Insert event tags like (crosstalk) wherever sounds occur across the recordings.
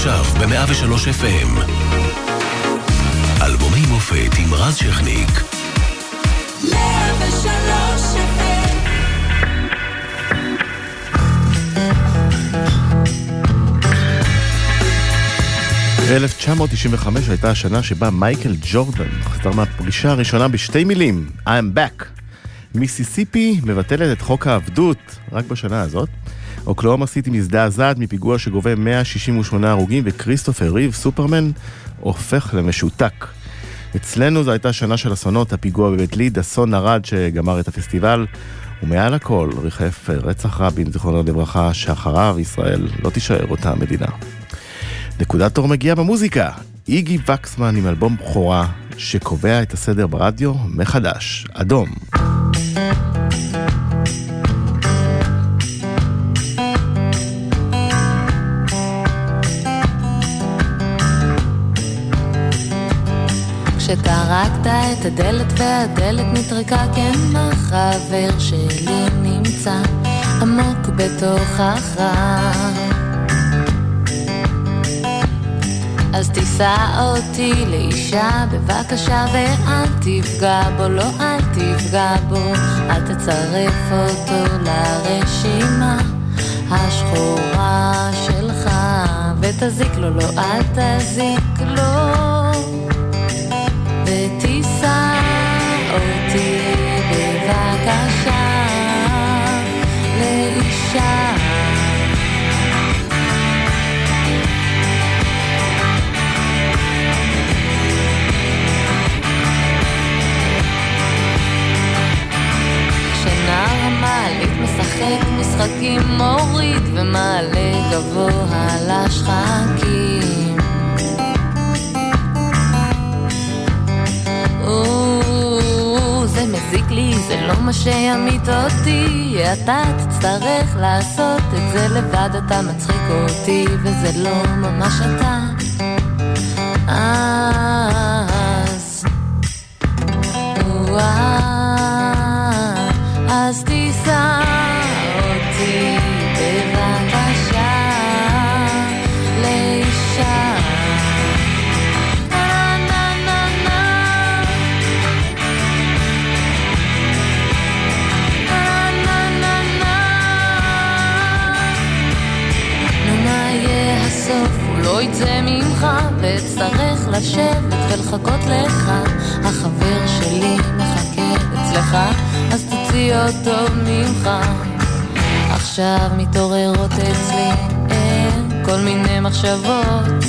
עכשיו ב-103 FM. אלבומי מופת עם רז שכניק. 103 FM 1995 הייתה השנה שבה מייקל ג'ורדן חזר מהפגישה הראשונה בשתי מילים, I'm back. מיסיסיפי מבטלת את חוק העבדות רק בשנה הזאת. אוקלאומה סיטי מזדעזעת מפיגוע שגובה 168 הרוגים וכריסטופר ריב, סופרמן, הופך למשותק. אצלנו זו הייתה שנה של אסונות, הפיגוע בבית ליד, אסון נרד שגמר את הפסטיבל, ומעל הכל ריחף רצח רבין, זיכרונו לברכה, שאחריו ישראל לא תישאר אותה מדינה. נקודת אור מגיעה במוזיקה, איגי וקסמן עם אלבום בכורה שקובע את הסדר ברדיו מחדש, אדום. כשטרקת את הדלת והדלת נטרקה, כן החבר שלי נמצא עמוק בתוכך. אז תישא אותי לאישה בבקשה ואל תפגע בו, לא אל תפגע בו, אל תצרף אותו לרשימה השחורה שלך ותזיק לו, לא אל תזיק לו שימית אותי אתה תצטרך לעשות את זה לבד, אתה מצחיק אותי וזה לא ממש אתה. אז לשבת ולחכות לך. החבר שלי מחכה אצלך אז תוציא אותו ממך. עכשיו מתעוררות אצלי אין כל מיני מחשבות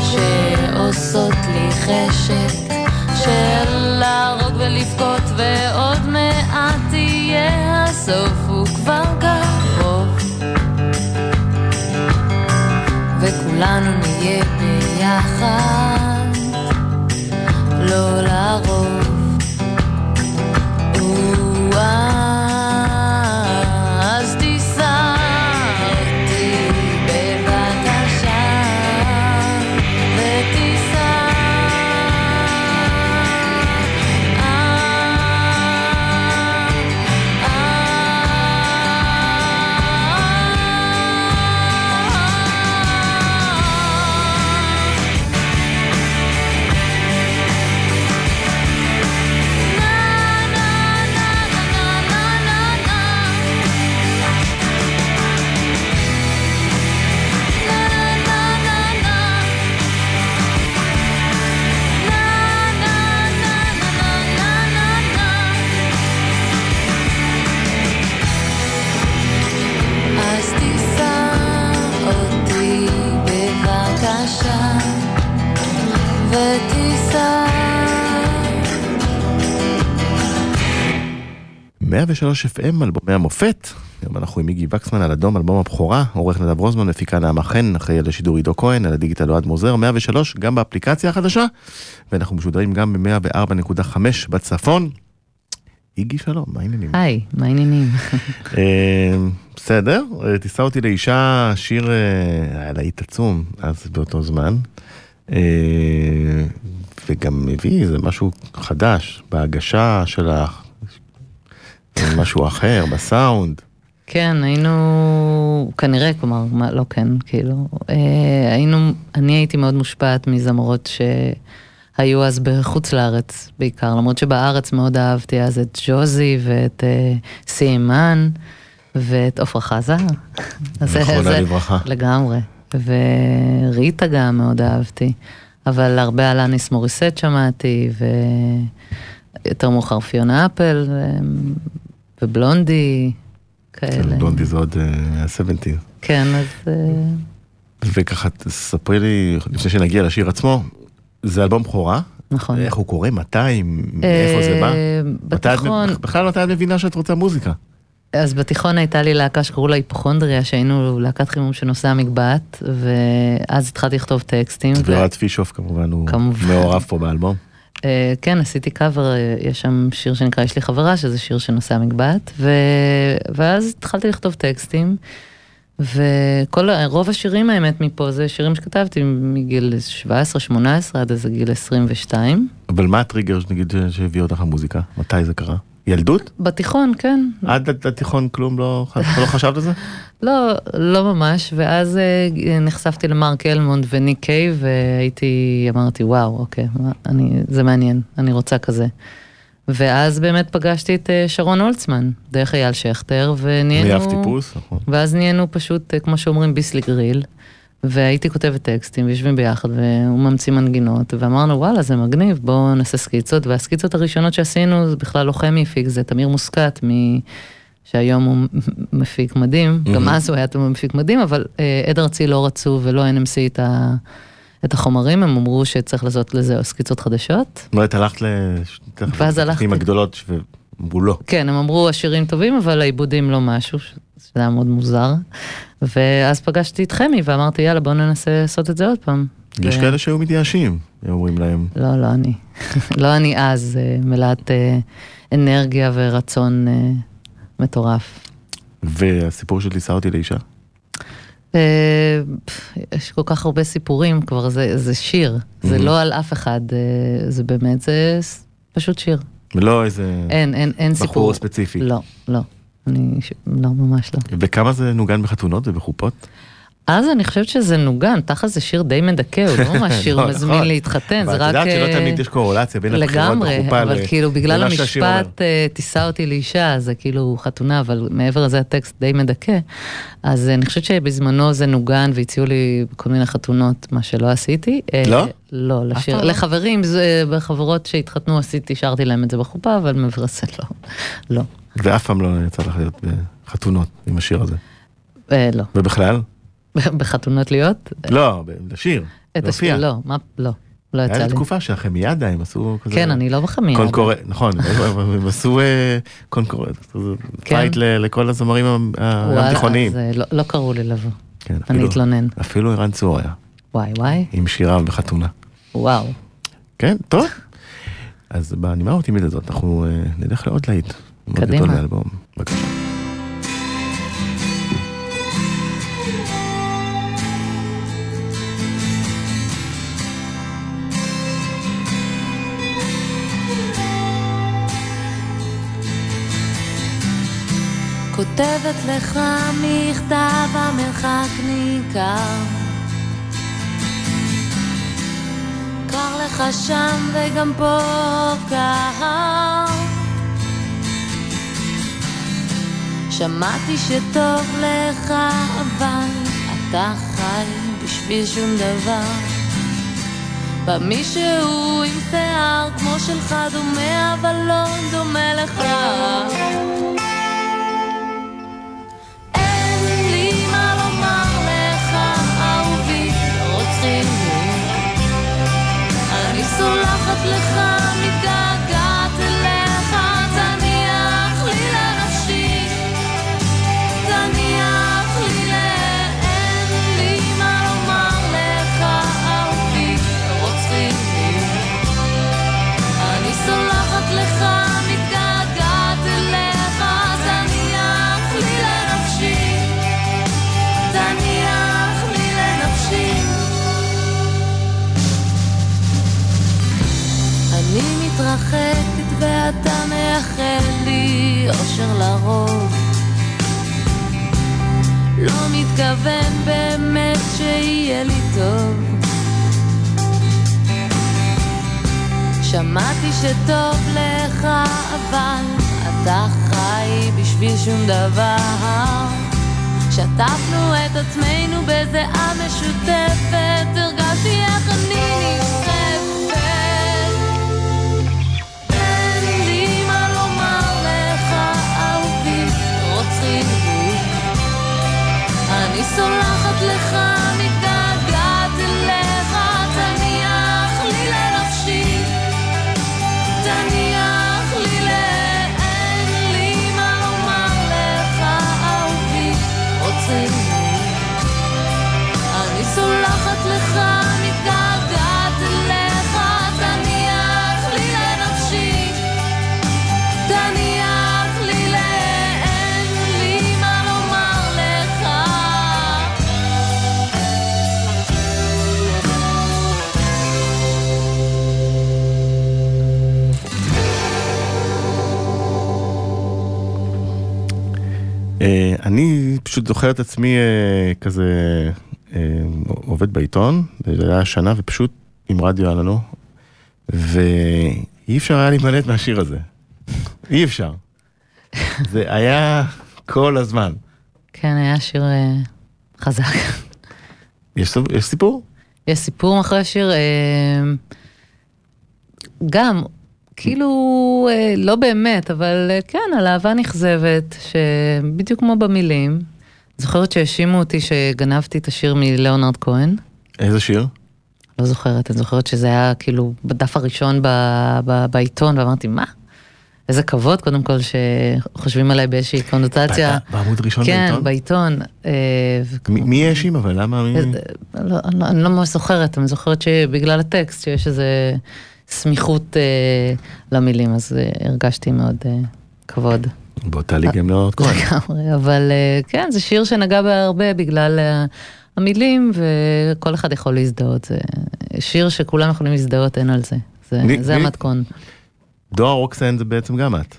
שעושות לי חשק של להרוג ולבכות ועוד מעט תהיה הסוף הוא כבר קרוב. וכולנו נהיה ביחד לא FM, אלבומי המופת. גם אנחנו עם איגי וקסמן על אדום, אלבום הבכורה, עורך נדב רוזמן, מפיקה נעמה חן, אחראי על השידור עידו כהן, על הדיגיטל אוהד מוזר, 103, גם באפליקציה החדשה, ואנחנו משודרים גם ב-104.5 בצפון. איגי שלום, מה העניינים? היי, מה העניינים? (laughs) אה, בסדר, אה, תישא אותי לאישה, שיר, אה, היה להיט עצום אז באותו זמן. אה, וגם מביא איזה משהו חדש בהגשה שלך, משהו אחר, בסאונד. כן, היינו, כנראה, כלומר, מה, לא כן, כאילו, אה, היינו, אני הייתי מאוד מושפעת מזמרות שהיו אז בחוץ לארץ בעיקר, למרות שבארץ מאוד אהבתי אז את ג'וזי ואת אה, סיימן ואת עפרה חזה. (laughs) זה- לברכה. לגמרי, וריטה גם מאוד אהבתי, אבל הרבה אלניס מוריסט שמעתי, ויותר מאוחר פיונה אפל, ו... ובלונדי, כאלה. בלונדי זה עוד אה, ה-70. כן, אז... אה, וככה תספרי לי, לפני שנגיע לשיר עצמו, זה אלבום בכורה? נכון. איך הוא קורא? מתי? מאיפה זה בא? אה, בתיכון, בכלל מתי את מבינה שאת רוצה מוזיקה? אז בתיכון הייתה לי להקה שקראו לה היפוכונדריה, שהיינו להקת חימום של נושא המגבעת, ואז התחלתי לכתוב טקסטים. ו- ואוהד פישוף כמובן הוא. מעורב פה באלבום. אה, כן, עשיתי קאבר, אה, יש שם שיר שנקרא יש לי חברה, שזה שיר של נושא המגבעת, ו... ואז התחלתי לכתוב טקסטים, וכל, רוב השירים האמת מפה זה שירים שכתבתי מגיל 17-18 עד איזה גיל 22. אבל מה הטריגר נגיד שהביא אותך למוזיקה? מתי זה קרה? ילדות? בתיכון, כן. עד התיכון כלום לא לא חשבת על זה? (laughs) לא, לא ממש, ואז אה, נחשפתי למרק אלמונד וניק קייב, והייתי, אמרתי, וואו, אוקיי, אני, זה מעניין, אני רוצה כזה. ואז באמת פגשתי את אה, שרון הולצמן, דרך אייל שכטר, ונהיינו... מאף טיפוס? נכון. ואז נהיינו פשוט, אה, כמו שאומרים, ביסלי גריל, והייתי כותבת טקסטים, ויושבים ביחד, והוא ממציא מנגינות, ואמרנו, וואלה, זה מגניב, בואו נעשה סקיצות, והסקיצות הראשונות שעשינו, זה בכלל לא חמי הפיק, זה תמיר מוסקת, מ... שהיום הוא מפיק מדהים, גם אז הוא היה מפיק מדהים, אבל אה, עד ארצי לא רצו ולא NMC את, ה... את החומרים, הם אמרו שצריך לעשות לזה סקיצות חדשות. זאת אומרת, הלכת ל... ואז הלכתי. עם הגדולות ואמרו לא. כן, הם אמרו השירים טובים, אבל העיבודים לא משהו, שזה היה מאוד מוזר. ואז פגשתי את חמי ואמרתי, יאללה, בואו ננסה לעשות את זה עוד פעם. יש ו- כאלה שהיו מתייאשים, היו אומרים להם. לא, לא אני. (laughs) לא אני אז, אה, מלאת אה, אנרגיה ורצון אה, מטורף. והסיפור של ליסה אותי לאישה? יש כל כך הרבה סיפורים, כבר זה, זה שיר, זה Mhm. לא על אף אחד, זה באמת, זה פשוט שיר. ולא איזה אין, אין, אין סיפור. בחור ספציפי. לא, לא. אני, ש- לא, ממש לא. וכמה זה נוגן בחתונות ובחופות? אז אני חושבת שזה נוגן, תכל'ס זה שיר די מדכא, הוא לא (laughs) ממש שיר לא, מזמין נכון. להתחתן, זה אבל רק... את יודעת שלא אה, תמיד יש קורולציה בין הבחירות לגמרי, בחופה אבל ל- כאילו בגלל. המשפט אה, תישא אותי לאישה, זה כאילו חתונה, אבל מעבר לזה הטקסט די מדכא. אז אני חושבת שבזמנו זה נוגן והציעו לי כל מיני חתונות, מה שלא עשיתי. אה, לא? לא, לשיר, לא? לחברים, בחברות שהתחתנו עשיתי, שרתי להם את זה בחופה, אבל מעבר לזה לא. לא. ואף פעם לא יצא לך להיות בחתונות עם השיר הזה. לא. ובכלל? (laughs) בחתונות להיות? לא, לשיר. את. השיר, לא, מה, לא. לא יצא היה לי. תקופה שהחמיאדה הם עשו כזה. כן, אני לא בחמיה. קונקור... נכון, הם עשו אה, קונקור... כן. פייט ל- לכל הזמרים התיכוניים. לא- לא קראו לי לבוא. כן, אני אתלונן. אפילו ערן צור היה, וואי וואי, עם שיריו בחתונה. וואו. כן, טוב. אז בנימה האופטימית הזאת אנחנו אה, נלך לעוד להיט. קדימה. בבקשה. כותבת לך מכתב המרחק ניכר. קר לך שם וגם פה קר. שמעתי שטוב לך אבל אתה חי בשביל שום דבר. בא מישהו עם שיער כמו שלך דומה אבל לא דומה לך סולחת לך, אושר לרוב. מתכוון באמת שיהיה לי טוב. שמעתי שטוב לך, אבל אתה חי בשביל שום דבר. שטפנו את עצמנו בזיעה משותפת, הרגשתי איך אני. סולחת לך אני פשוט זוכר את עצמי אה, כזה אה, עובד בעיתון, זה היה שנה ופשוט עם רדיו היה לנו, ואי אפשר היה להימלט מהשיר הזה. (laughs) אי אפשר. זה היה כל הזמן. כן, היה שיר אה, חזק. יש, יש סיפור? יש סיפור מאחורי השיר, אה, גם, כאילו, אה, לא באמת, אבל אה, כן, על אהבה נכזבת, שבדיוק כמו במילים. זוכרת שהאשימו אותי שגנבתי את השיר מליאונרד כהן? איזה שיר? לא זוכרת, אני זוכרת שזה היה כאילו בדף הראשון ב, ב, בעיתון, ואמרתי, מה? איזה כבוד, קודם כל, שחושבים עליי באיזושהי קונוטציה. בעמוד ראשון כן, בעיתון? בעיתון. אה, מי האשים אבל? למה? לא- אני לא ממש זוכרת, אני זוכרת שבגלל הטקסט, שיש איזה סמיכות אה, למילים, אז אה, הרגשתי מאוד אה, כבוד. באותה ליגה עם ליאונרד כהן. לגמרי, אבל אה, כן, זה שיר שנגע בהרבה בגלל אה, המילים, וכל אחד יכול להזדהות. זה שיר שכולם יכולים להזדהות, אין על זה. זה, מי- זה מי- המתכון. דואר רוקסן זה בעצם גם את.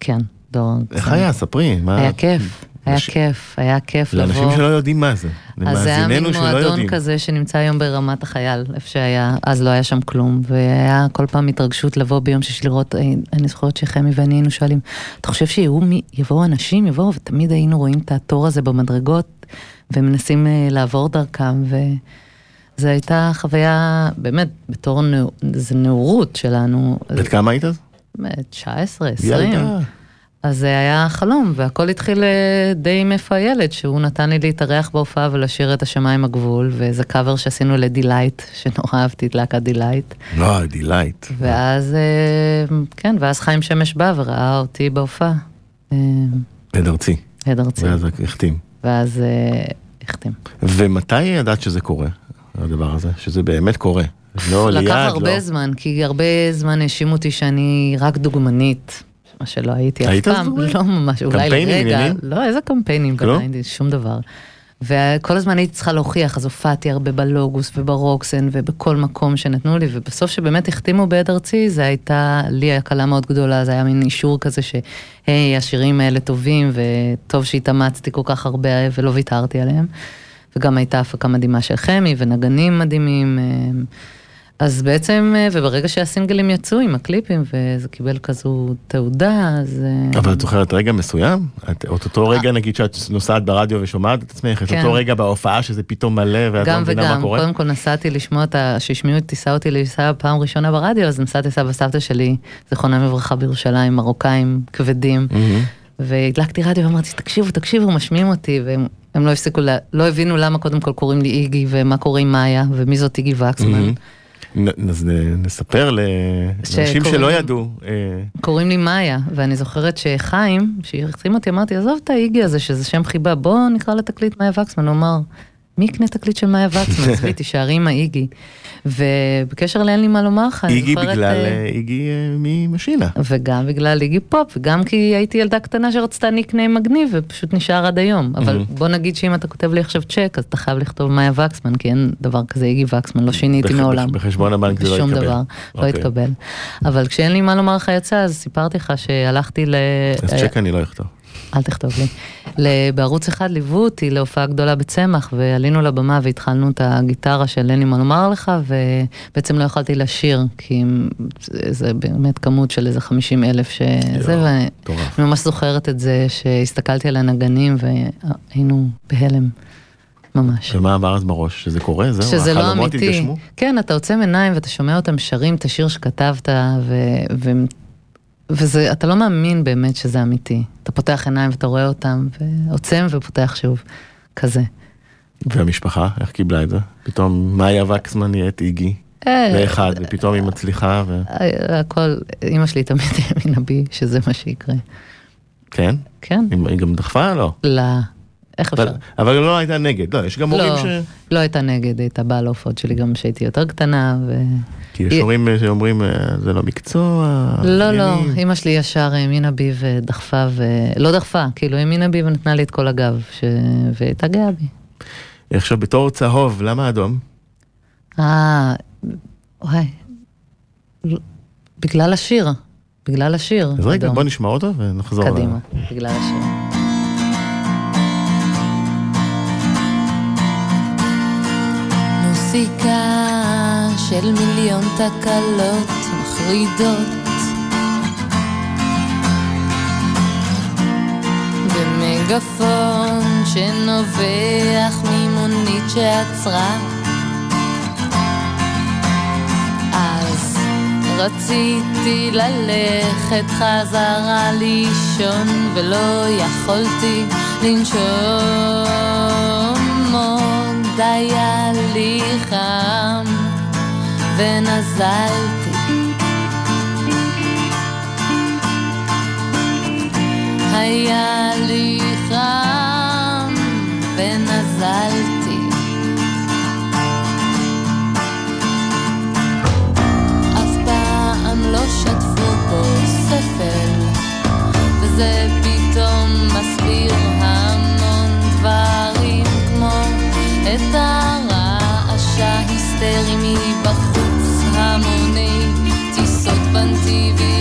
כן, דור. איך היה? ספרי. מה- היה כיף, היה לש- כיף, היה כיף לבוא. לאנשים שלא יודעים מה זה. אז זה היה מין למאזיננו שלא מועדון יודעים. כזה שנמצא היום ברמת החייל, איפה שהיה, אז לא היה שם כלום, והיה כל פעם התרגשות לבוא ביום שיש לראות, אה, אני זוכרת שחמי ואני היינו שואלים, אתה חושב שיהיו מי, יבואו אנשים, יבואו, ותמיד היינו רואים את התור הזה במדרגות, ומנסים אה, לעבור דרכם, וזו הייתה חוויה, באמת, בתור נערו, זה נערות שלנו, בת כמה היית אז? באמת, 19, 20. ילדה. אז זה היה חלום, והכל התחיל אה, די עם איפה הילד, שהוא נתן לי להתארח בהופעה ולשיר את השמיים הגבול, וזה קאבר שעשינו ל Deee-Lite, (laughs) שנורא אהבתי את להקת Deee-Lite. לא, delight. ואז, אה, כן, ואז חיים שמש בא וראה אותי בהופעה. אה, הד ארצי. הד ארצי. ואז החתים. ואז אה, החתים. ומתי ידעת שזה קורה, הדבר הזה? שזה באמת קורה? לא ליד, לקח לא... הרבה זמן, כי הרבה זמן האשימו אותי שאני רק דוגמנית. מה שלא הייתי אף היית אז פעם? לא ממש, אולי קמפיינים, לרגע, עניינים? לא, איזה קמפיינים? בוודאי, שום דבר. וכל הזמן הייתי צריכה להוכיח, אז הופעתי הרבה בלוגוס וברוקסן ובכל מקום שנתנו לי, ובסוף שבאמת החתימו בהד ארצי, זה הייתה לי הקלה מאוד גדולה, זה היה מין אישור כזה שהי, השירים האלה טובים, וטוב שהתאמצתי כל כך הרבה ולא ויתרתי עליהם. וגם הייתה הפקה מדהימה של חמי ונגנים מדהימים. אה, אז בעצם, אה, וברגע שהסינגלים יצאו עם הקליפים, וזה קיבל כזו תעודה, אז... אה, אבל את זוכרת רגע מסוים? את, את אותו רגע נגיד שאת נוסעת ברדיו ושומעת את עצמך, את כן. אותו רגע בהופעה שזה פתאום מלא ואת לא גם מבינה מה וגם, קורה? קודם כל נסעתי לשמוע את ה... שהשמיעו את טיסה אותי לטיסה פעם ראשונה ברדיו, אז נסעתי לסבא וסבתא שלי, זיכרונם לברכה בירושלים, מרוקאים כבדים, מהמם. והדלקתי רדיו ואמרתי, תקשיבו, תקשיבו, משמיעים אותי, והם הם לא הפסיקו, לה- לא הבינו למה קודם כל קוראים לי איגי, ומה קורה עם מאיה, ומי זאת איגי וקסמן. מהמם. נ- אז נספר לאנשים שלא ידעו. אה, קוראים לי מאיה, ואני זוכרת שחיים, שהחתים אותי, אמרתי, עזוב את האיגי הזה, שזה שם חיבה, בוא נקרא לתקליט מאיה וקסמן, הוא אמר, מי יקנה תקליט של מאיה וקסמן? (laughs) עזבי, תישארי עם האיגי. ובקשר לאין לי מה לומר לך, אני איגי זוכרת... בגלל אה, אה, איגי אה, ממשינה. וגם בגלל איגי פופ, וגם כי הייתי ילדה קטנה שרצתה nickname מגניב, ופשוט נשאר עד היום. אבל מהמם. בוא נגיד שאם אתה כותב לי עכשיו צ'ק, אז אתה חייב לכתוב מאיה וקסמן, כי אין דבר כזה איגי וקסמן, לא שיניתי מעולם. בחשבון הבנק זה לא שום התקבל. דבר, לא אוקיי. התקבל. אבל כשאין לי מה לומר לך יצא, אז סיפרתי לך שהלכתי ל... אז צ'ק אני לא אכתוב. אל תכתוב לי. בערוץ אחד ליוו אותי להופעה גדולה בצמח, ועלינו לבמה והתחלנו את הגיטרה של אין לי מה לומר לך, ובעצם לא יכולתי לשיר, כי זה באמת כמות של איזה 50 אלף שזה, ואני ממש זוכרת את זה שהסתכלתי על הנגנים והיינו בהלם. ממש. ומה אמר אז בראש? שזה קורה? זהו? שזה לא אמיתי. התגשמו? כן, אתה עוצם עיניים ואתה שומע אותם שרים את השיר שכתבת, ו... ו... וזה, אתה לא מאמין באמת שזה אמיתי. אתה פותח עיניים ואתה רואה אותם, ועוצם ופותח שוב, כזה. והמשפחה, איך קיבלה את זה? פתאום מאיה וקסמן נהיית איגי. לאחד, אה, ופתאום היא מצליחה ו... אה, הכל, אימא שלי תמיד (laughs) האמינה בי שזה מה שיקרה. כן? כן. היא גם דחפה? לא. לא. איך אפשר? אבל לא הייתה נגד, לא, יש גם הורים לא, ש... לא הייתה נגד, הייתה באה להופעות שלי גם כשהייתי יותר קטנה. ו... כי יש הורים שאומרים, אה, זה לא מקצוע. לא, לא, אימא שלי ישר האמינה בי ודחפה, ולא דחפה, כאילו האמינה בי ונתנה לי את כל הגב, ש... והייתה גאה בי. עכשיו, בתור צהוב, למה אדום? אה, וואי, בגלל השיר, בגלל השיר. אז רגע, בוא נשמע אותו ונחזור. קדימה, בגלל השיר. מוסיקה של מיליון תקלות מחרידות. ומגפון שנובח ממונית שעצרה. אז רציתי ללכת חזרה לישון ולא יכולתי לנשום היה לי חם ונזלתי. היה לי חם ונזלתי. אף פעם לא שטפו פה ספל וזה פתאום מסביר המון את הרעש ההיסטרי מבחוץ המוני טיסות בנתיבים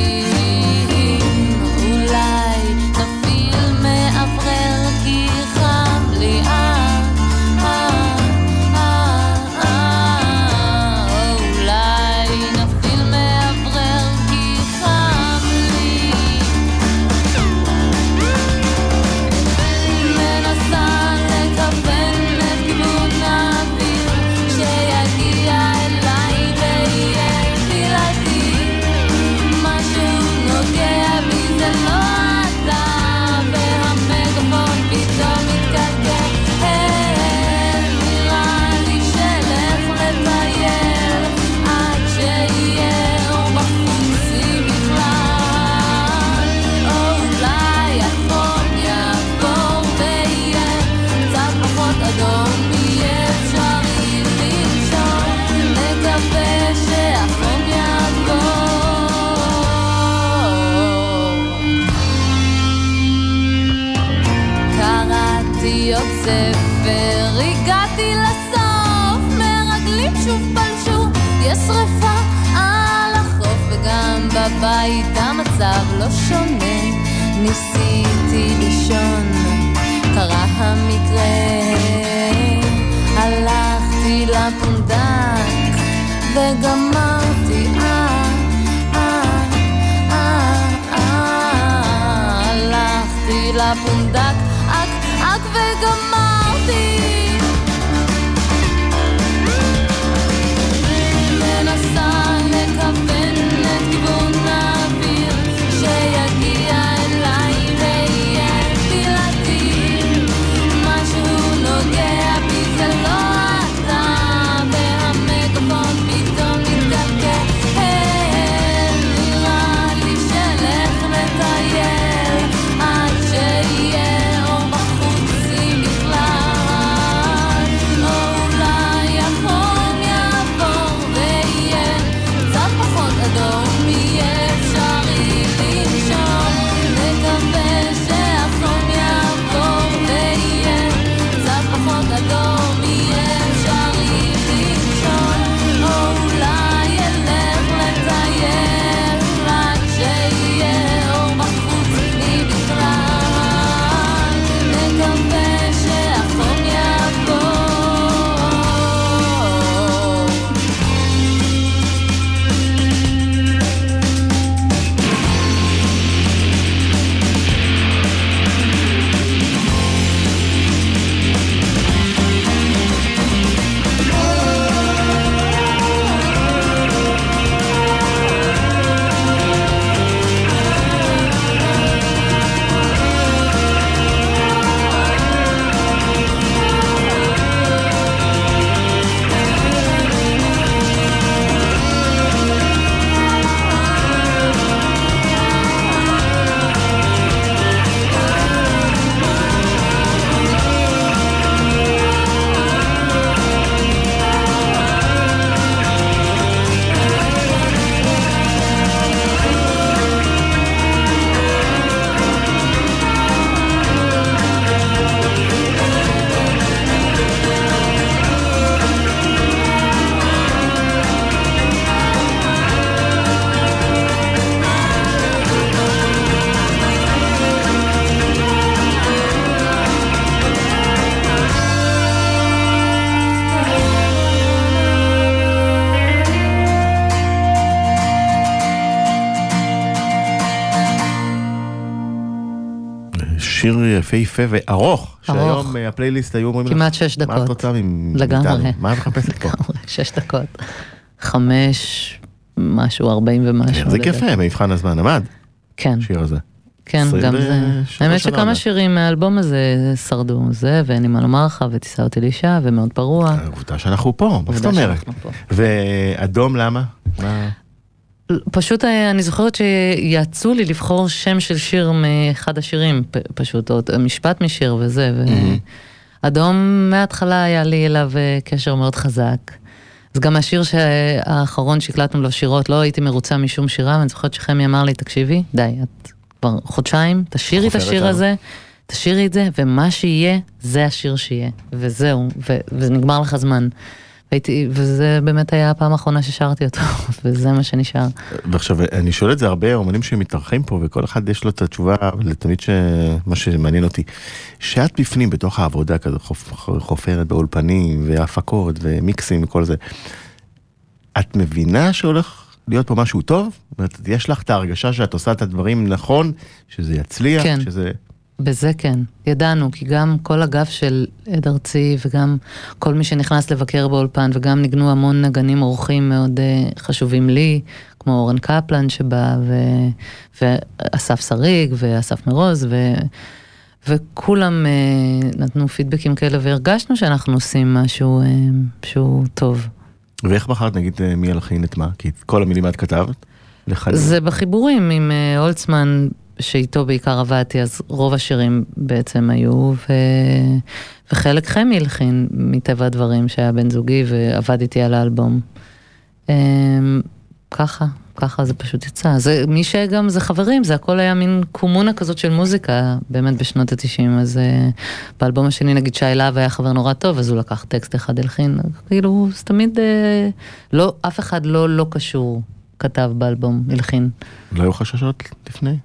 יפהפה וארוך, שהיום אה, הפלייליסט היו אומרים לך, כמעט שש מה את דקות. רוצה. מאיתנו? מה את מחפשת פה? לגמרי, שש דקות. חמש, משהו, ארבעים ומשהו. זה לדעתי. יפה, מבחן הזמן עמד, כן, השיר הזה. כן, גם זה. האמת שכמה. שירים מהאלבום הזה שרדו, זה, ואין לי מה לומר לך, ותישא אותי לאישה, ומאוד פרוע. עובדה שאנחנו פה, מה זאת אומרת? ואדום למה? פשוט אה, אני זוכרת שיעצו לי לבחור שם של שיר מאחד השירים, פשוט, או משפט משיר וזה. ואדום מההתחלה היה לי אליו אה, קשר מאוד חזק. אז גם השיר האחרון שהקלטנו לו שירות, לא הייתי מרוצה משום שירה, ואני זוכרת שחמי אמר לי, תקשיבי, די, את כבר חודשיים, תשאירי את השיר. הזה, תשאירי את זה, ומה שיהיה, זה השיר שיהיה, וזהו, ונגמר לך זמן. והייתי, וזה באמת היה הפעם האחרונה ששרתי אותו, (laughs) וזה מה שנשאר. ועכשיו, אני שואל את זה הרבה אומנים שמתארחים פה, וכל אחד יש לו את התשובה, לתמיד ש... מה שמעניין אותי. שאת בפנים, בתוך העבודה כזו, חופ... חופרת באולפנים, והפקות, ומיקסים וכל זה, את מבינה שהולך להיות פה משהו טוב? זאת אומרת, יש לך את ההרגשה שאת עושה את הדברים נכון, שזה יצליח, כן. שזה... בזה כן, ידענו, כי גם כל הגב של עד ארצי וגם כל מי שנכנס לבקר באולפן וגם ניגנו המון נגנים אורחים מאוד uh, חשובים לי, כמו אורן קפלן שבא ו... ואסף שריג ואסף מרוז ו... וכולם uh, נתנו פידבקים כאלה והרגשנו שאנחנו עושים משהו uh, שהוא טוב. ואיך בחרת, נגיד, מי ילחין את מה? כי את כל המילים את כתבת? לחלק. זה בחיבורים עם הולצמן, שאיתו בעיקר עבדתי, אז רוב השירים בעצם היו, ו... וחלק חמי הלחין מטבע הדברים, שהיה בן זוגי ועבד איתי על האלבום. אה, ככה, ככה זה פשוט יצא. זה, מי שגם, זה חברים, זה הכל היה מין קומונה כזאת של מוזיקה, באמת בשנות התשעים, אז אה, באלבום השני נגיד שי להב היה חבר נורא טוב, אז הוא לקח טקסט אחד הלחין, כאילו, זה תמיד, אה, לא, אף אחד לא לא קשור כתב באלבום, הלחין. לא היו חששות לפני?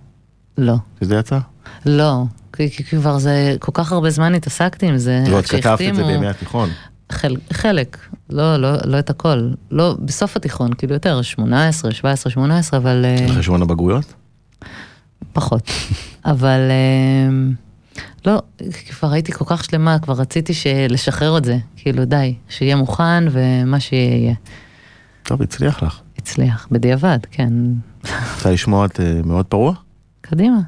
לא, שזה יצא? לא, כי, כי כבר זה, כל כך הרבה זמן התעסקתי עם זה, לא, את כתבת את זה בימי התיכון. חל, חלק, לא, לא, לא את הכל, לא, בסוף התיכון, כאילו יותר, 18, 17, 18, אבל אה, על חשבון הבגרויות? פחות. (laughs) אבל אה, לא, כבר הייתי כל כך שלמה, כבר רציתי לשחרר את זה, כאילו די, שיהיה מוכן ומה שיהיה יהיה. טוב, הצליח לך. הצליח, בדיעבד, כן. (laughs) רוצה לשמוע את אה, מאוד פרוע? קדימה.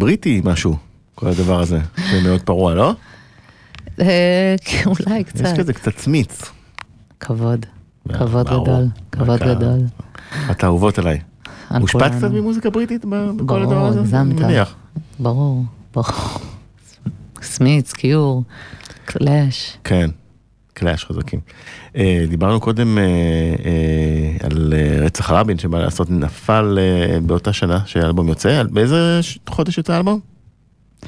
בריטי משהו, כל הדבר הזה. זה מאוד פרוע, לא? אה, כן, אולי יש קצת. כזה קצת צמיץ. כבוד, כבוד ברור. גדול, כבוד גדול. את האהובות עליי. הושפעת כולנו. קצת ממוזיקה בריטית בכל ברור, הדבר הזה? הגזמת. אני מניח. ברור, ברור. (laughs) סמיץ, קיור, קלאש. כן, קלאש חזקים. אה, דיברנו קודם אה, אה, על רצח רבין שבא לעשות נפל באותה שנה שהאלבום יוצא, באיזה חודש יוצא האלבום?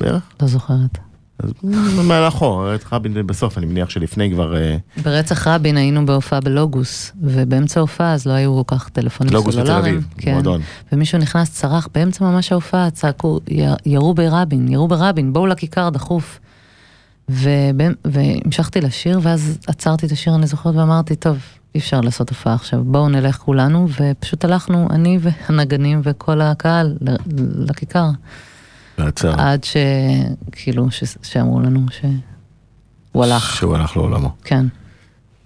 בערך? לא זוכרת. אז במהלכו, רצח רבין בסוף, אני מניח שלפני כבר ברצח רבין היינו בהופעה בלוגוס, ובאמצע ההופעה אז לא היו כל כך טלפונים לוגוס בתל סלולריים. אביב, כן. מועדון. ומישהו נכנס, צרח, באמצע ממש ההופעה, צעקו, "י- ירו ברבין, ירו ברבין, בואו לכיכר דחוף. והמשכתי לשיר, ואז עצרתי את השיר, אני זוכרת, ואמרתי, טוב, אי אפשר לעשות הופעה עכשיו, בואו נלך כולנו, ופשוט הלכנו, אני והנגנים וכל הקהל, לכיכר, לעצר, עד שכאילו, ש- שאמרו לנו שהוא הלך, שהוא הלך לעולמו. כן.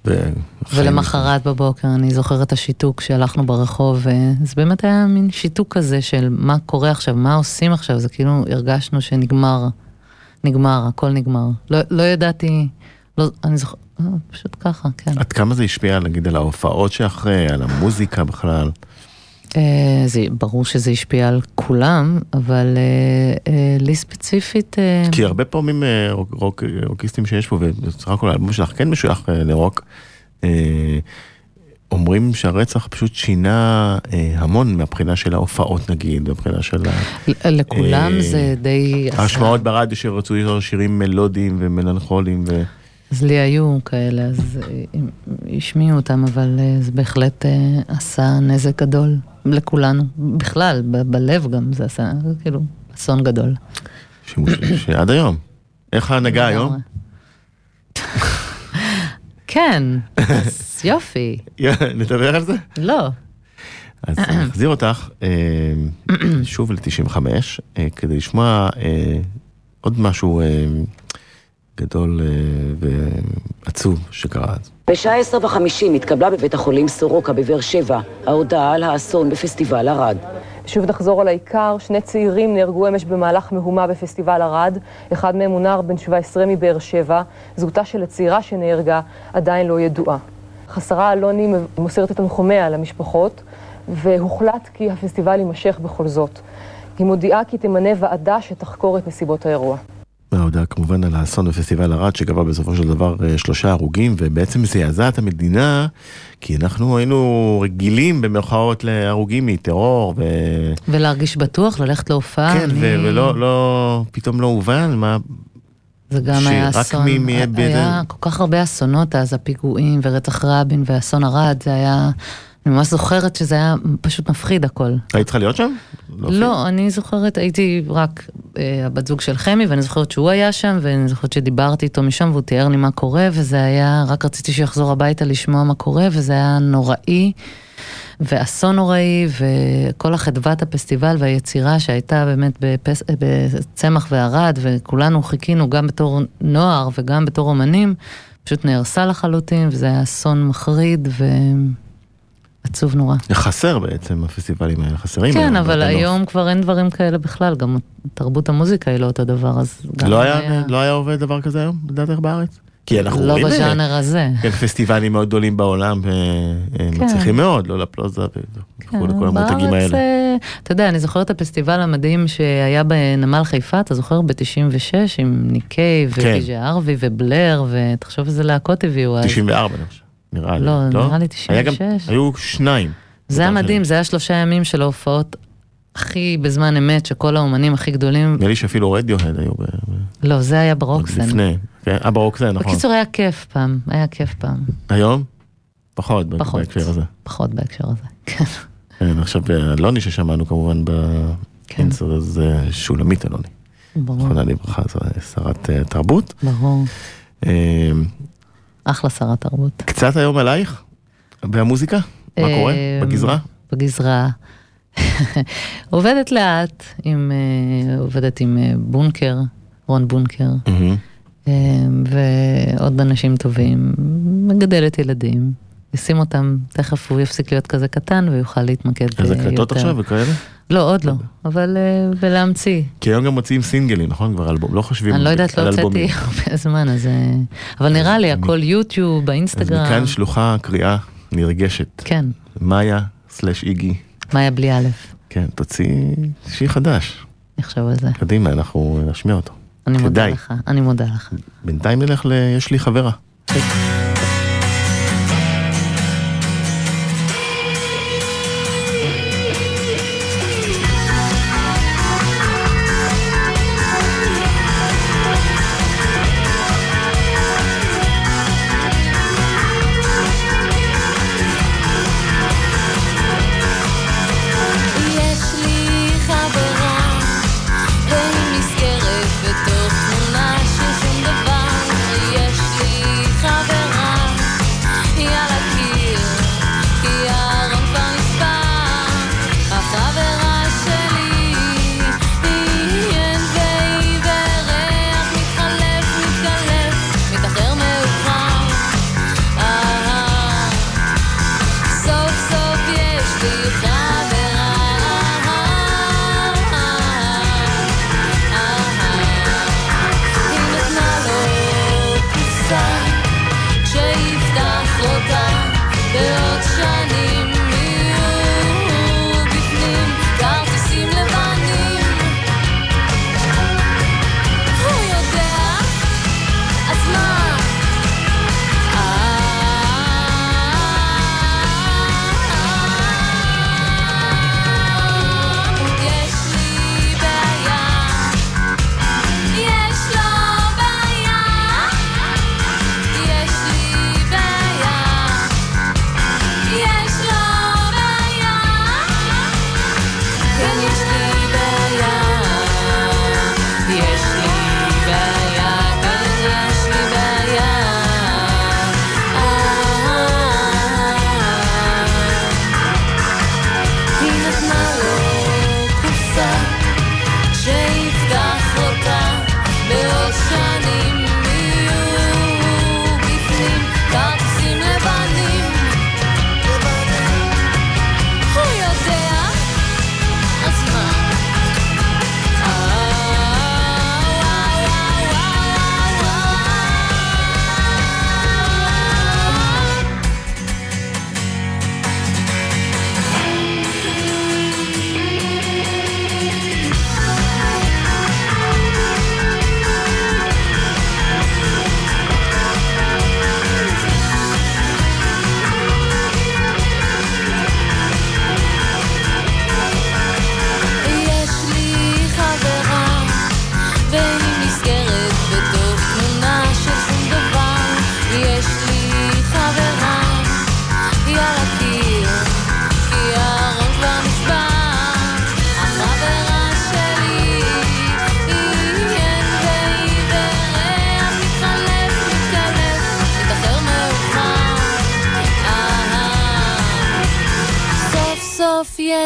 ו- ולמחרת בבוקר אני זוכרת את השיתוק שהלכנו ברחוב, וזה באמת היה מין שיתוק כזה של מה קורה עכשיו, מה עושים עכשיו, זה כאילו הרגשנו שנגמר, נגמר, הכל נגמר. לא, לא ידעתי, לא, אני זוכרת, פשוט ככה, כן. עד כמה זה השפיע, נגיד, על ההופעות שאחרי, על המוזיקה בכלל? אה, זה, ברור שזה השפיע על כולם, אבל אה, אה, לי ספציפית, אה, כי הרבה פעמים אה, רוק, רוק, רוקיסטים שיש פה, ובסך הכל האלבום שלך כן משוייך אה, לרוק, אה, אומרים שהרצח פשוט שינה אה, המון מהבחינה של ההופעות נגיד, מהבחינה של ה- לכולם אה, זה די... ההשמעות ברדיו שרצו לשאול שירים מלודיים ומלנכוליים. ו... אז לי היו כאלה, אז אה, השמיעו אותם, אבל אה, זה בהחלט אה, עשה נזק גדול לכולנו. בכלל, ב- בלב גם זה עשה, זה כאילו, אסון גדול. שימוש שעד היום. איך ההנהגה היום? כן, אז (laughs) יופי. נדבר על זה? לא. אז נחזיר אותך אה, שוב ל-95, אה, כדי לשמוע אה, עוד משהו גדול ועצוב שקרה אז. בשעה עשר וחמישים התקבלה בבית החולים סורוקה בבאר שבע ההודעה על האסון בפסטיבל ערד. שוב נחזור על העיקר, שני צעירים נהרגו אמש במהלך מהומה בפסטיבל ערד. אחד מהם הוא נער בן 17 מבאר שבע. זהותה של הצעירה שנהרגה עדיין לא ידועה. השרה אלוני מוסרת את תנחומיה למשפחות, והוחלט כי הפסטיבל יימשך בכל זאת. היא מודיעה כי תמנה ועדה שתחקור את נסיבות האירוע. ההודעה כמובן על האסון בפסטיבל ערד שגבה בסופו של דבר אה, שלושה הרוגים ובעצם זעזע את המדינה כי אנחנו היינו רגילים במרכאות להרוגים מטרור ו... ולהרגיש בטוח, ללכת להופעה. כן, אני- ולא לא, פתאום לא הובן מה... זה גם שרק היה אסון, היה באיזה- כל כך הרבה אסונות אז, הפיגועים ורצח רבין ואסון ערד, זה היה, אני ממש זוכרת שזה היה פשוט מפחיד הכל. היית צריכה להיות שם? לא, אני זוכרת, הייתי רק אה, הבת זוג של חמי, ואני זוכרת שהוא היה שם, ואני זוכרת שדיברתי איתו משם, והוא תיאר לי מה קורה, וזה היה, רק רציתי שיחזור הביתה לשמוע מה קורה, וזה היה נוראי, ואסון נוראי, וכל החדוות הפסטיבל והיצירה שהייתה באמת בפס, בצמח וערד, וכולנו חיכינו גם בתור נוער וגם בתור אומנים, פשוט נהרסה לחלוטין, וזה היה אסון מחריד ועצוב נורא. חסר בעצם הפסטיבלים האלה, חסרים. כן, היום אבל בנוף. היום כבר אין דברים כאלה בכלל, גם תרבות המוזיקה היא לא אותו דבר, אז לא היה, לא היה עובד דבר כזה היום, לדעתך בארץ? כי אנחנו לא רואים... אה, בז'אנר הזה. כן, פסטיבלים מאוד גדולים בעולם, כן. ומצליחים מאוד, לא לפלוזה כן, וכל כל המותגים האלה. אה, אתה יודע, אני זוכרת את הפסטיבל המדהים שהיה בנמל חיפה, אתה זוכר? ב-96 עם ניקיי כן. ארווי ובלר, ותחשוב איזה להקות הביאו אז. 94 אני חושב, נראה לי. לא, נראה לי היה גם- 96. היו שניים. זה היה מדהים, זה היה שלושה ימים של ההופעות הכי בזמן אמת, שכל האומנים הכי גדולים, נראה לי שאפילו רדיוהד היו ב- לא, זה היה עוד ברוקסן. לפני. כן, אה, ברוקסן, נכון. בקיצור, היה כיף פעם, היה כיף פעם. היום? פחות, פחות. בהקשר הזה. פחות בהקשר הזה, (laughs) כן. כן, עכשיו אלוני ששמענו כמובן כן. באינסר, אז אה, שולמית אלוני. ברור, זכרונה לברכה, זו שרת אה, תרבות. ברור. אה, אחלה שרת תרבות. קצת היום עלייך? והמוזיקה? מה קורה? אה, בגזרה? בגזרה. (laughs) עובדת לאט, עם, אה, עובדת עם אה, בונקר, רון בונקר. אה, ועוד אנשים טובים, מגדלת ילדים. ישים אותם, תכף הוא יפסיק להיות כזה קטן ויוכל להתמקד איזה אה, הקלטות יותר. עכשיו וכאלה? לא, עוד לא, אבל אה, ולהמציא. כי היום גם מוציאים סינגלים, נכון? כבר אלבום, לא חושבים אני לא יודעת, על לא הוצאתי אלבומים. הרבה זמן, אז... אבל נראה לי, הכל יוטיוב, אז באינסטגרם. מכאן שלוחה קריאה נרגשת. כן, מאיה סלאש איגי, מאיה בלי א', כן, תוציא שיר חדש. נחשוב על זה. קדימה, אנחנו נשמיע אותו. אני מודה. לך, אני מודה לך. בינתיים נלך ל... יש לי חברה. אותה בעוד שנים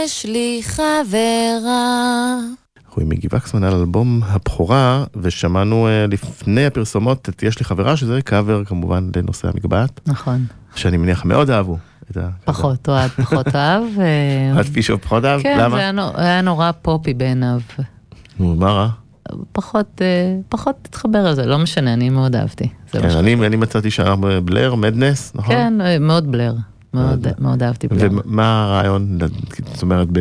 יש לי חברה. אנחנו עם מיגי וקסמן על אלבום הבכורה, ושמענו אה, לפני הפרסומות את יש לי חברה, שזה קאבר כמובן לנושא המגבעת, נכון. שאני מניח מאוד אהבו. פחות אוהד, פחות אהב. אה, אוהד פישוב פחות אהב? כן, זה למה? היה נו- היה נורא פופי בעיניו. נו, מה רע? פחות, אה, פחות התחבר לזה, לא משנה, אני מאוד אהבתי. זה כן, אני אני מצאתי שם בלר, מדנס, נכון? כן, מאוד בלר. מאוד, מאוד. אהבתי בלר. ומה הרעיון, זאת אומרת, ב-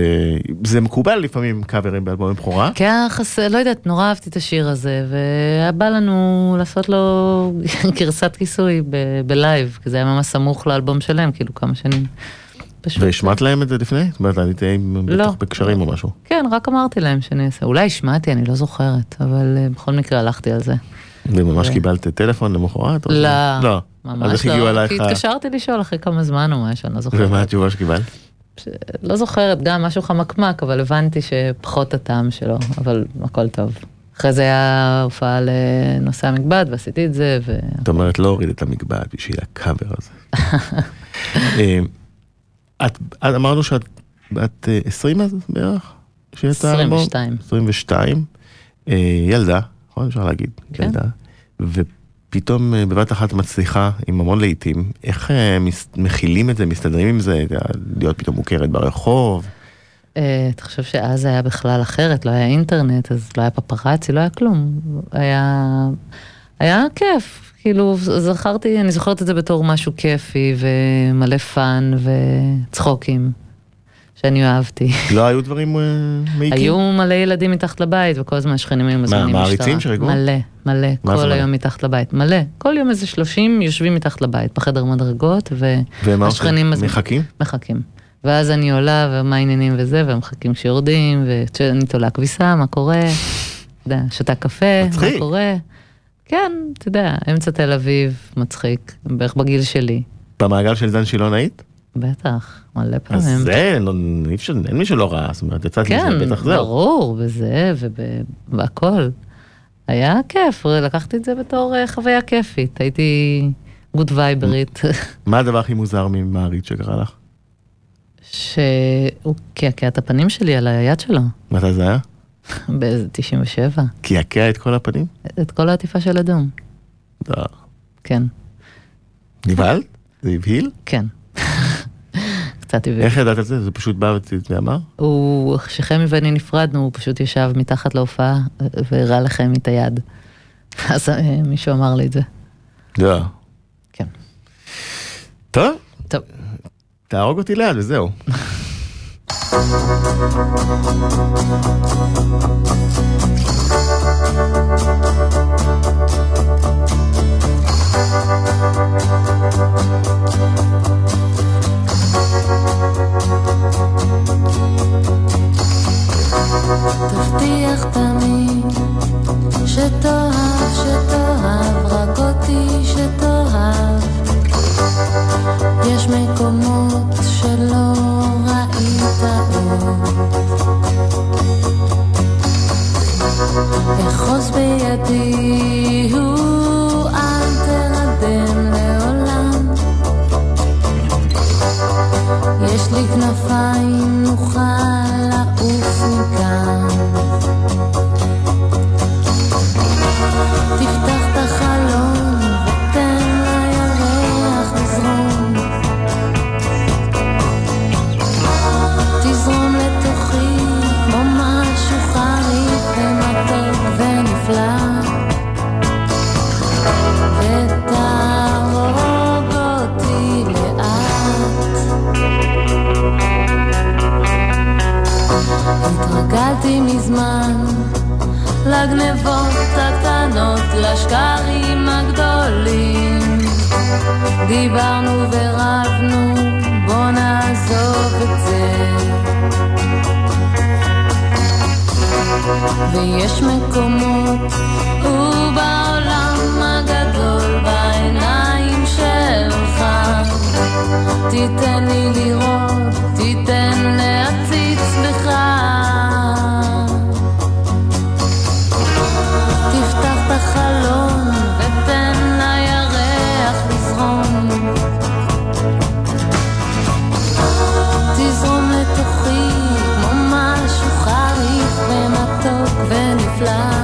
זה מקובל לפעמים קאברים באלבומי בכורה? כי היה חסר, לא יודעת, נורא אהבתי את השיר הזה, והיה בא לנו לעשות לו (laughs) גרסת כיסוי ב- בלייב, כי זה היה ממש סמוך לאלבום שלהם, כאילו כמה שנים. פשוט, והשמעת להם את זה לפני? זאת אומרת, הייתי לא. בטח בקשרים או משהו. כן, רק אמרתי להם שאני אעשה, אולי השמעתי, אני לא זוכרת, אבל אה, בכל מקרה הלכתי על זה. וממש קיבלת טלפון למחרת? לא, לא. אז ממש לא? כי התקשרתי לשאול אחרי כמה זמן או משהו, אני לא זוכרת. ומה התשובה שקיבלת? לא זוכרת, גם משהו חמקמק, אבל הבנתי שפחות הטעם שלו, אבל הכל טוב. אחרי זה היה הופעה לנושא המקבד, ועשיתי את זה, ו... זאת אומרת, לא הוריד את המגבעת בשביל הקאבר הזה. (laughs) אה, את, אמרנו שאת את אה, 20 אז בערך? שיצא האלבום? 22. 22. אה, ילדה, נכון? אפשר להגיד, כן. ילדה. ופתאום אה, בבת אחת מצליחה עם המון להיטים. איך אה, מכילים את זה, מסתדרים עם זה, להיות פתאום מוכרת ברחוב? אה, אתה חושב שאז היה בכלל אחרת, לא היה אינטרנט, אז לא היה פפראצי, לא היה כלום. היה, היה כיף, כאילו, זכרתי, אני זוכרת את זה בתור משהו כיפי ומלא fun וצחוקים, שאני אהבתי. לא היו דברים אה, מעיקים? היו מלא ילדים מתחת לבית, וכל הזמן השכנים היו מזמינים משטרה. מעריצים שריגו? מלא, מלא, מה כל? היום מתחת לבית, מלא. כל יום איזה 30 יושבים מתחת לבית, בחדר מדרגות, והשכנים? מזמינים. מחכים? מחכים. ואז אני עולה, ומה העניינים וזה, והם מחכים כשיורדים, ואני תולה כביסה, מה קורה? אתה יודע, שותה קפה. מה קורה? כן, אתה יודע, אמצע תל אביב, מצחיק, בערך בגיל שלי. במעגל של דן שילון היית? בטח, מלא אז פעמים. זה, לא, אי אפשר, אין מי שלא ראה, זאת אומרת, יצאת כן, מזה, בטח זהו. ברור, וזה, והכל. היה כיף, לקחתי את זה בתור אה, חוויה כיפית, הייתי גוד וייברית, מה הדבר הכי מוזר ממעריץ שקרה לך? שהוא קעקע את הפנים שלי על היד שלו, מתי זה היה? באיזה 97, קעקע את כל הפנים? את כל העטיפה של אדום, לא. כן, נבהלת? זה הבהיל? כן. קצת הביא. איך ידעת את זה? זה פשוט בא ואמר? הוא, כשחמי ואני נפרדנו, הוא פשוט ישב מתחת להופעה אה, והראה לחמי את היד. (laughs) אז אה, מישהו אמר לי את זה. לא. כן. טוב, טוב, תהרוג אותי לאט וזהו. (laughs) at the לגנבות הקטנות, לשקרים הגדולים. דיברנו ורבנו, בוא נעזוב את זה. ויש מקומות, ובעולם הגדול בעיניים שלך. תיתן לי לראות, תיתן להציץ החלון ותן לירח לזרום. תזרום לתוכי כמו משהו חריף ומתוק ונפלא.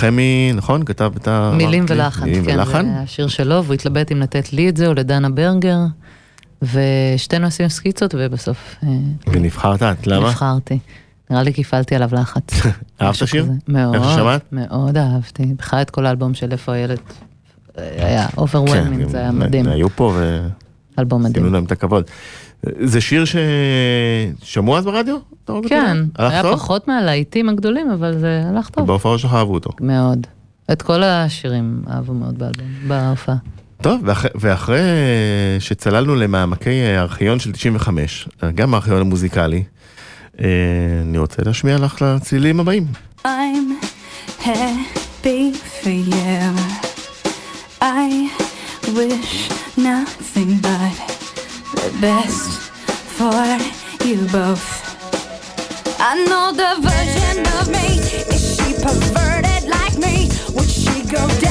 חמי, נכון? כתב את ה... מילים? ולחן, מילים כן, ולחן? זה השיר שלו, והוא התלבט אם לתת לי את זה או לדנה ברגר, ושתינו עשינו סקיצות, ובסוף אה, ונבחרת את, למה? נבחרתי. נראה לי כי הפעלתי עליו לחץ. (laughs) אהבת משהו שיר? כזה. מאוד, איך ששמעת? מאוד אהבתי. בכלל את כל האלבום של איפה הילד. אה, היה כן, overwhelming, זה היה מדהים. היו פה אלבום ועשינו מדהים. להם את הכבוד. זה שיר ששמעו אז ברדיו? רואה כן, היה טוב? פחות מהלהיטים הגדולים, אבל זה הלך טוב. בהופעות שלך אהבו אותו. מאוד. את כל השירים אהבו מאוד באלבום, בהופעה. טוב, ואחרי, ואחרי שצללנו למעמקי הארכיון של 95, גם הארכיון המוזיקלי, אה, אני רוצה להשמיע לך לצלילים הבאים. I'm happy for you. I wish nothing but best for you both. I know the version of me. Is she perverted like me? Would she go down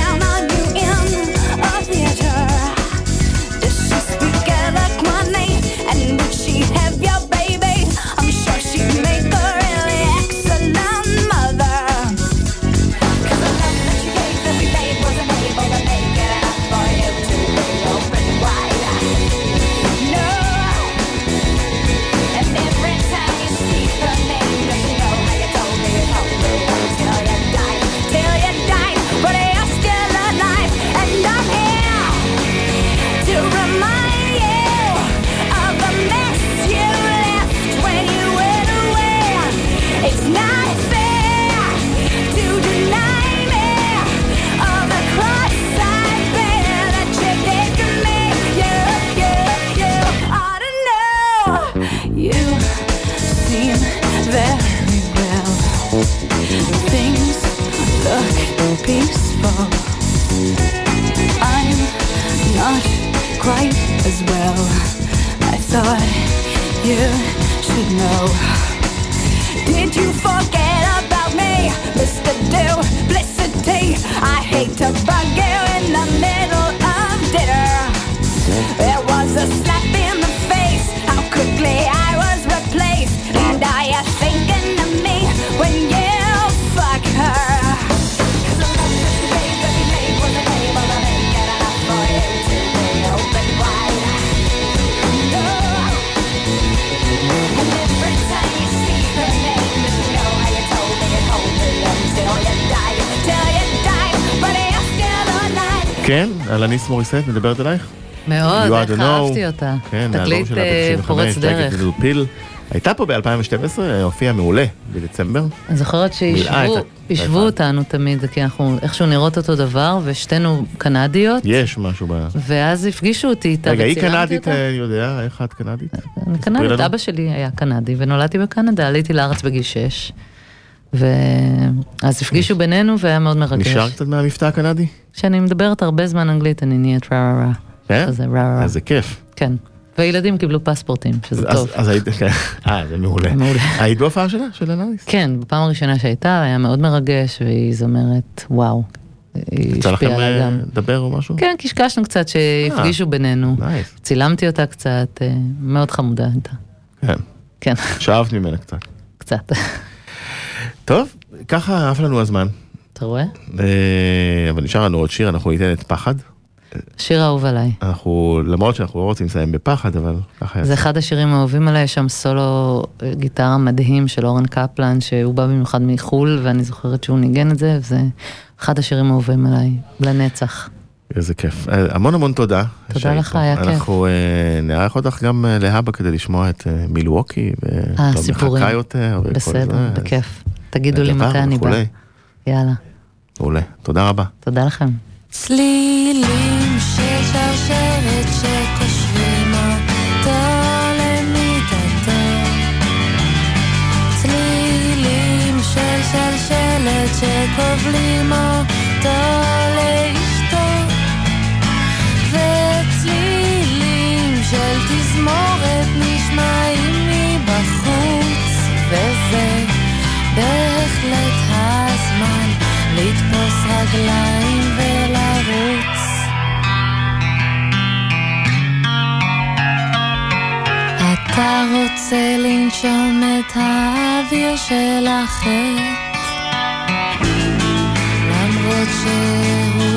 אלניס מוריסט מדברת אלייך? מאוד, איך. אהבתי אותה. כן, תקליט אה, ב-95, פורץ דרך. הייתה פה ב-2012, הופיעה מעולה בדצמבר. אני זוכרת האחד. אותנו תמיד, כי אנחנו איכשהו נראות אותו דבר, ושתינו קנדיות, יש משהו ב... ואז הפגישו אותי איתה רגע, היא קנדית, אני יודע, איך את קנדית? אני קנדית. אבא שלי היה קנדי, ונולדתי בקנדה, עליתי לארץ בגיל 6. ואז הפגישו בינינו והיה מאוד מרגש. נשאר קצת מהמבטא הקנדי? כשאני מדברת הרבה זמן אנגלית, אני נהיית רע רע רע. כן? כזה רע רע. אז זה כיף. כן. וילדים קיבלו פספורטים, שזה אז- טוב. אז היית, כן. אה, זה מעולה. מעולה. היית בהופעה שלה, של אלניס? כן, בפעם הראשונה שהייתה, היה מאוד מרגש, והיא זמרת, וואו. יצא לכם אה. לדבר או משהו? כן, קשקשנו קצת שהפגישו בינינו. nice. צילמתי אותה קצת, אה, מאוד חמודה הייתה. כן. כן, שאבת ממנה קצת. קצת. טוב, ככה עף לנו הזמן. אתה רואה? אה, אבל נשאר לנו עוד שיר, אנחנו ניתן את פחד. שיר אהוב עליי. אנחנו, למרות שאנחנו לא רוצים לסיים בפחד, אבל ככה זה יצא. אחד השירים האהובים עליי, יש שם סולו אה, גיטרה מדהים של אורן קפלן, שהוא בא במיוחד מחו"ל, ואני זוכרת שהוא ניגן את זה, וזה אחד השירים האהובים עליי, לנצח. איזה כיף. אה, המון המון תודה. תודה לך. היה כיף. אנחנו נארח אותך גם להבא כדי לשמוע את מילווקי, אה, ולא סיפורים. מחכה יותר. בסדר, זה, בכיף. תגידו לי מתי אני. וכולי. יאללה, מעולה. תודה רבה. תודה לכם. צלילים של שרשרת שקושרים אותו למיטתו צלילים של שכובלים אתה רוצה לנשום את האוויר של החטא? שהוא